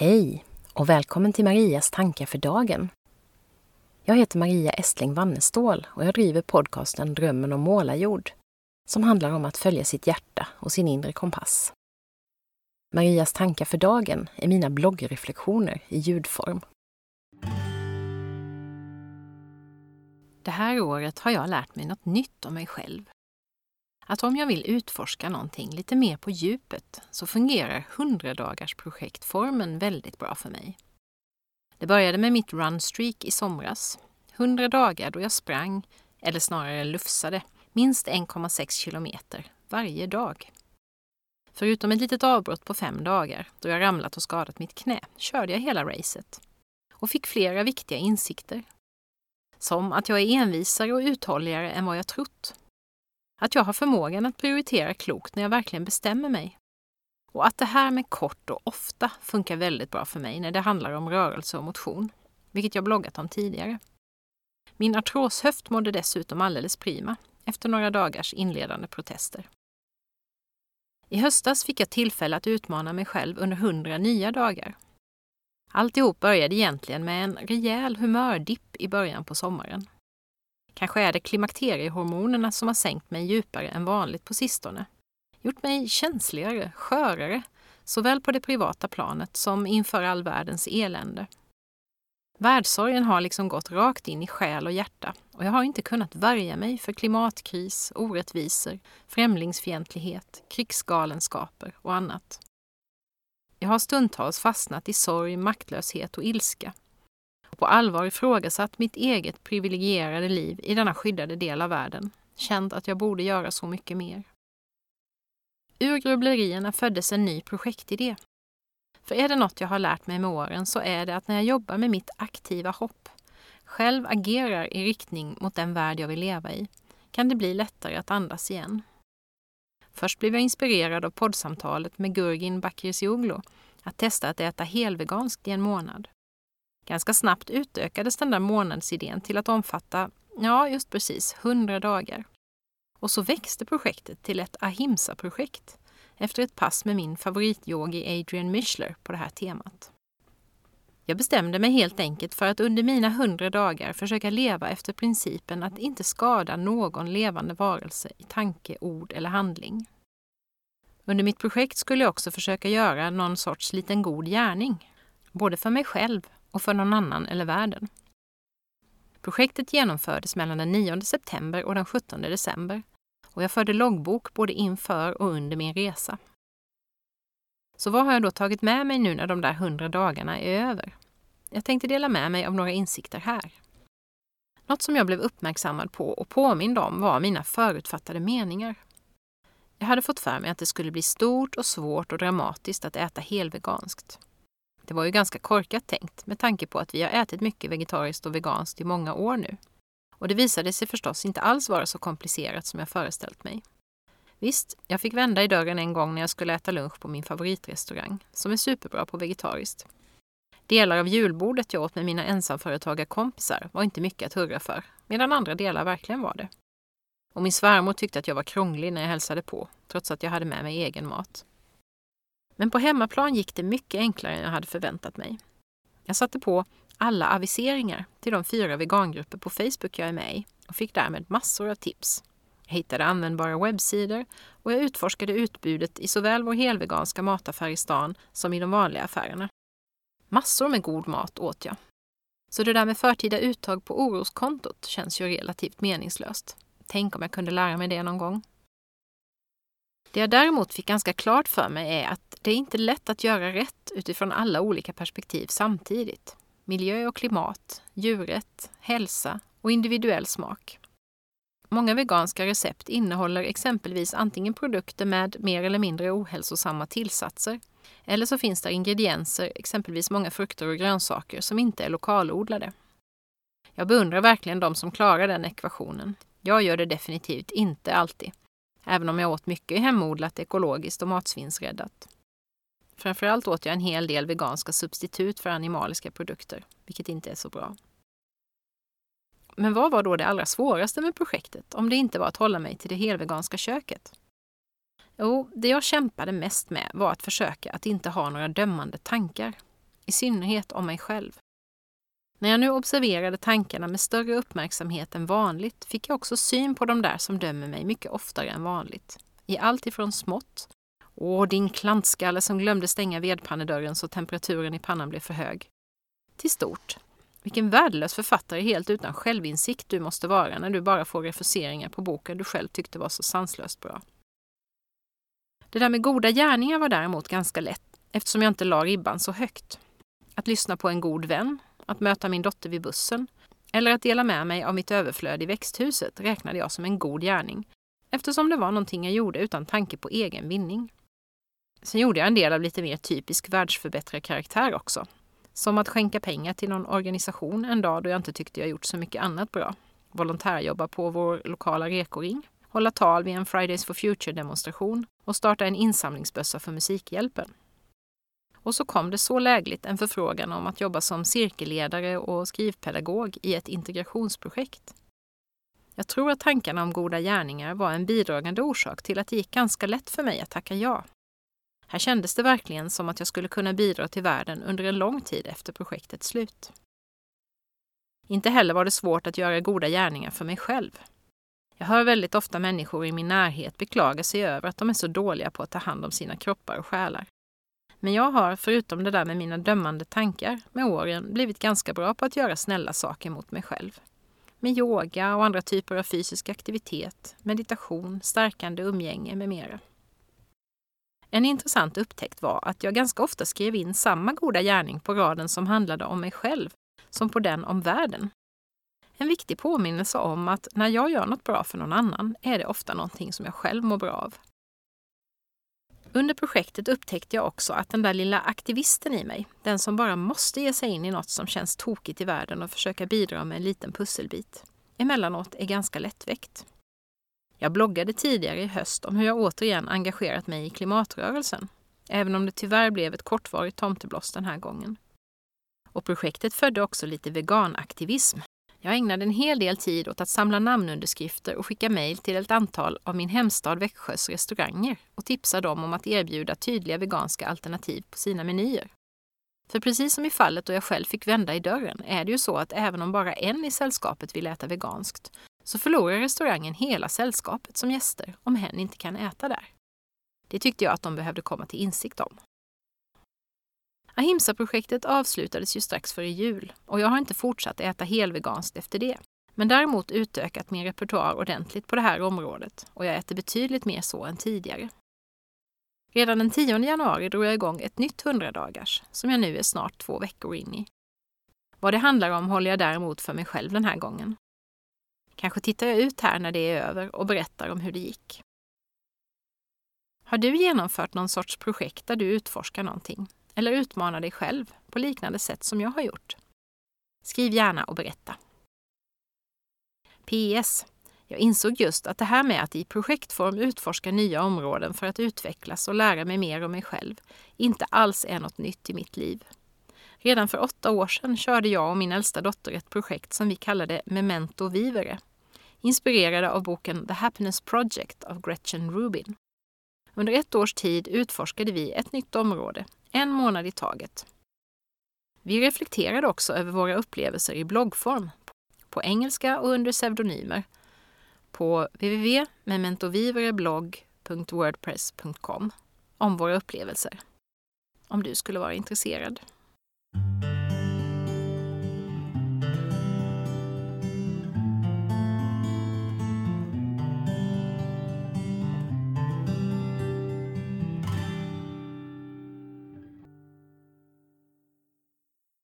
Hej och välkommen till Marias tankar för dagen. Jag heter Maria Estling Wannestål och jag driver podcasten Drömmen om målarjord som handlar om att följa sitt hjärta och sin inre kompass. Marias tankar för dagen är mina bloggreflektioner i ljudform. Det här året har jag lärt mig något nytt om mig själv. Att om jag vill utforska någonting lite mer på djupet så fungerar 100 dagars projektformen väldigt bra för mig. Det började med mitt runstreak i somras. 100 dagar då jag sprang, eller snarare lufsade, minst 1,6 kilometer varje dag. Förutom ett litet avbrott på fem dagar, då jag ramlat och skadat mitt knä, körde jag hela racet och fick flera viktiga insikter. Som att jag är envisare och uthålligare än vad jag trott. Att jag har förmågan att prioritera klokt när jag verkligen bestämmer mig. Och att det här med kort och ofta funkar väldigt bra för mig när det handlar om rörelse och motion, vilket jag bloggat om tidigare. Min artroshöft mådde dessutom alldeles prima efter några dagars inledande protester. I höstas fick jag tillfälle att utmana mig själv under 100 nya dagar. Alltihop började egentligen med en rejäl humördipp i början på sommaren. Kanske är det klimakteriehormonerna som har sänkt mig djupare än vanligt på sistone. Gjort mig känsligare, skörare, såväl på det privata planet som inför all världens elände. Världssorgen har liksom gått rakt in i själ och hjärta och jag har inte kunnat värja mig för klimatkris, orättvisor, främlingsfientlighet, krigsgalenskaper och annat. Jag har stundtals fastnat i sorg, maktlöshet och ilska och på allvar ifrågasatt mitt eget privilegierade liv i denna skyddade del av världen, känt att jag borde göra så mycket mer. Ur grubblerierna föddes en ny projektidé för är det något jag har lärt mig med åren så är det att när jag jobbar med mitt aktiva hopp, själv agerar i riktning mot den värld jag vill leva i, kan det bli lättare att andas igen. Först blev jag inspirerad av poddsamtalet med Gurgin Bakircioglu att testa att äta helveganskt i en månad. Ganska snabbt utökades den där månadsidén till att omfatta, ja just precis, 100 dagar. Och så växte projektet till ett ahimsa-projekt efter ett pass med min favorityogi Adrian Mischler på det här temat. Jag bestämde mig helt enkelt för att under mina hundra dagar försöka leva efter principen att inte skada någon levande varelse i tanke, ord eller handling. Under mitt projekt skulle jag också försöka göra någon sorts liten god gärning, både för mig själv och för någon annan eller världen. Projektet genomfördes mellan den 9 september och den 17 december och jag förde loggbok både inför och under min resa. Så vad har jag då tagit med mig nu när de där hundra dagarna är över? Jag tänkte dela med mig av några insikter här. Något som jag blev uppmärksammad på och påmind om var mina förutfattade meningar. Jag hade fått för mig att det skulle bli stort och svårt och dramatiskt att äta helveganskt. Det var ju ganska korkat tänkt med tanke på att vi har ätit mycket vegetariskt och veganskt i många år nu. Och det visade sig förstås inte alls vara så komplicerat som jag föreställt mig. Visst, jag fick vända i dörren en gång när jag skulle äta lunch på min favoritrestaurang, som är superbra på vegetariskt. Delar av julbordet jag åt med mina ensamföretagarkompisar var inte mycket att hurra för, medan andra delar verkligen var det. Och min svärmor tyckte att jag var krånglig när jag hälsade på, trots att jag hade med mig egen mat. Men på hemmaplan gick det mycket enklare än jag hade förväntat mig. Jag satte på alla aviseringar till de fyra vegangrupper på Facebook jag är med i och fick därmed massor av tips. Jag hittade användbara webbsidor och jag utforskade utbudet i såväl vår helveganska mataffär i stan som i de vanliga affärerna. Massor med god mat åt jag. Så det där med förtida uttag på oroskontot känns ju relativt meningslöst. Tänk om jag kunde lära mig det någon gång. Det jag däremot fick ganska klart för mig är att det är inte lätt att göra rätt utifrån alla olika perspektiv samtidigt miljö och klimat, djurrätt, hälsa och individuell smak. Många veganska recept innehåller exempelvis antingen produkter med mer eller mindre ohälsosamma tillsatser, eller så finns det ingredienser, exempelvis många frukter och grönsaker, som inte är lokalodlade. Jag beundrar verkligen de som klarar den ekvationen. Jag gör det definitivt inte alltid, även om jag åt mycket hemodlat, ekologiskt och matsvinnsräddat. Framförallt åt jag en hel del veganska substitut för animaliska produkter, vilket inte är så bra. Men vad var då det allra svåraste med projektet, om det inte var att hålla mig till det helveganska köket? Jo, det jag kämpade mest med var att försöka att inte ha några dömande tankar. i synnerhet om mig själv. När jag nu observerade tankarna med större uppmärksamhet än vanligt fick jag också syn på de där som dömer mig mycket oftare än vanligt. I allt ifrån smått Åh, din klantskalle som glömde stänga vedpannedörren så temperaturen i pannan blev för hög. Till stort. Vilken värdelös författare helt utan självinsikt du måste vara när du bara får refuseringar på boken du själv tyckte var så sanslöst bra. Det där med goda gärningar var däremot ganska lätt eftersom jag inte la ribban så högt. Att lyssna på en god vän, att möta min dotter vid bussen eller att dela med mig av mitt överflöd i växthuset räknade jag som en god gärning eftersom det var någonting jag gjorde utan tanke på egen vinning. Sen gjorde jag en del av lite mer typisk världsförbättrarkaraktär också. Som att skänka pengar till någon organisation en dag då jag inte tyckte jag gjort så mycket annat bra. Volontärjobba på vår lokala rekoring, hålla tal vid en Fridays for Future-demonstration och starta en insamlingsbössa för Musikhjälpen. Och så kom det så lägligt en förfrågan om att jobba som cirkelledare och skrivpedagog i ett integrationsprojekt. Jag tror att tankarna om goda gärningar var en bidragande orsak till att det gick ganska lätt för mig att tacka ja här kändes det verkligen som att jag skulle kunna bidra till världen under en lång tid efter projektets slut. Inte heller var det svårt att göra goda gärningar för mig själv. Jag hör väldigt ofta människor i min närhet beklaga sig över att de är så dåliga på att ta hand om sina kroppar och själar. Men jag har, förutom det där med mina dömande tankar, med åren blivit ganska bra på att göra snälla saker mot mig själv. Med yoga och andra typer av fysisk aktivitet, meditation, stärkande umgänge med mera. En intressant upptäckt var att jag ganska ofta skrev in samma goda gärning på raden som handlade om mig själv som på den om världen. En viktig påminnelse om att när jag gör något bra för någon annan är det ofta någonting som jag själv mår bra av. Under projektet upptäckte jag också att den där lilla aktivisten i mig, den som bara måste ge sig in i något som känns tokigt i världen och försöka bidra med en liten pusselbit, emellanåt är ganska lättväckt. Jag bloggade tidigare i höst om hur jag återigen engagerat mig i klimatrörelsen, även om det tyvärr blev ett kortvarigt tomtebloss den här gången. Och projektet födde också lite veganaktivism. Jag ägnade en hel del tid åt att samla namnunderskrifter och skicka mejl till ett antal av min hemstad Växjös restauranger och tipsa dem om att erbjuda tydliga veganska alternativ på sina menyer. För precis som i fallet då jag själv fick vända i dörren är det ju så att även om bara en i sällskapet vill äta veganskt så förlorar restaurangen hela sällskapet som gäster om hen inte kan äta där. Det tyckte jag att de behövde komma till insikt om. Ahimsa-projektet avslutades ju strax före jul och jag har inte fortsatt äta helveganskt efter det. Men däremot utökat min repertoar ordentligt på det här området och jag äter betydligt mer så än tidigare. Redan den 10 januari drog jag igång ett nytt 100 dagars som jag nu är snart två veckor in i. Vad det handlar om håller jag däremot för mig själv den här gången. Kanske tittar jag ut här när det är över och berättar om hur det gick. Har du genomfört någon sorts projekt där du utforskar någonting eller utmana dig själv på liknande sätt som jag har gjort? Skriv gärna och berätta. PS. Jag insåg just att det här med att i projektform utforska nya områden för att utvecklas och lära mig mer om mig själv inte alls är något nytt i mitt liv. Redan för åtta år sedan körde jag och min äldsta dotter ett projekt som vi kallade Memento Vivere inspirerade av boken The Happiness Project av Gretchen Rubin. Under ett års tid utforskade vi ett nytt område, en månad i taget. Vi reflekterade också över våra upplevelser i bloggform, på engelska och under pseudonymer, på www.mementovivereblogg.wordpress.com om våra upplevelser. Om du skulle vara intresserad.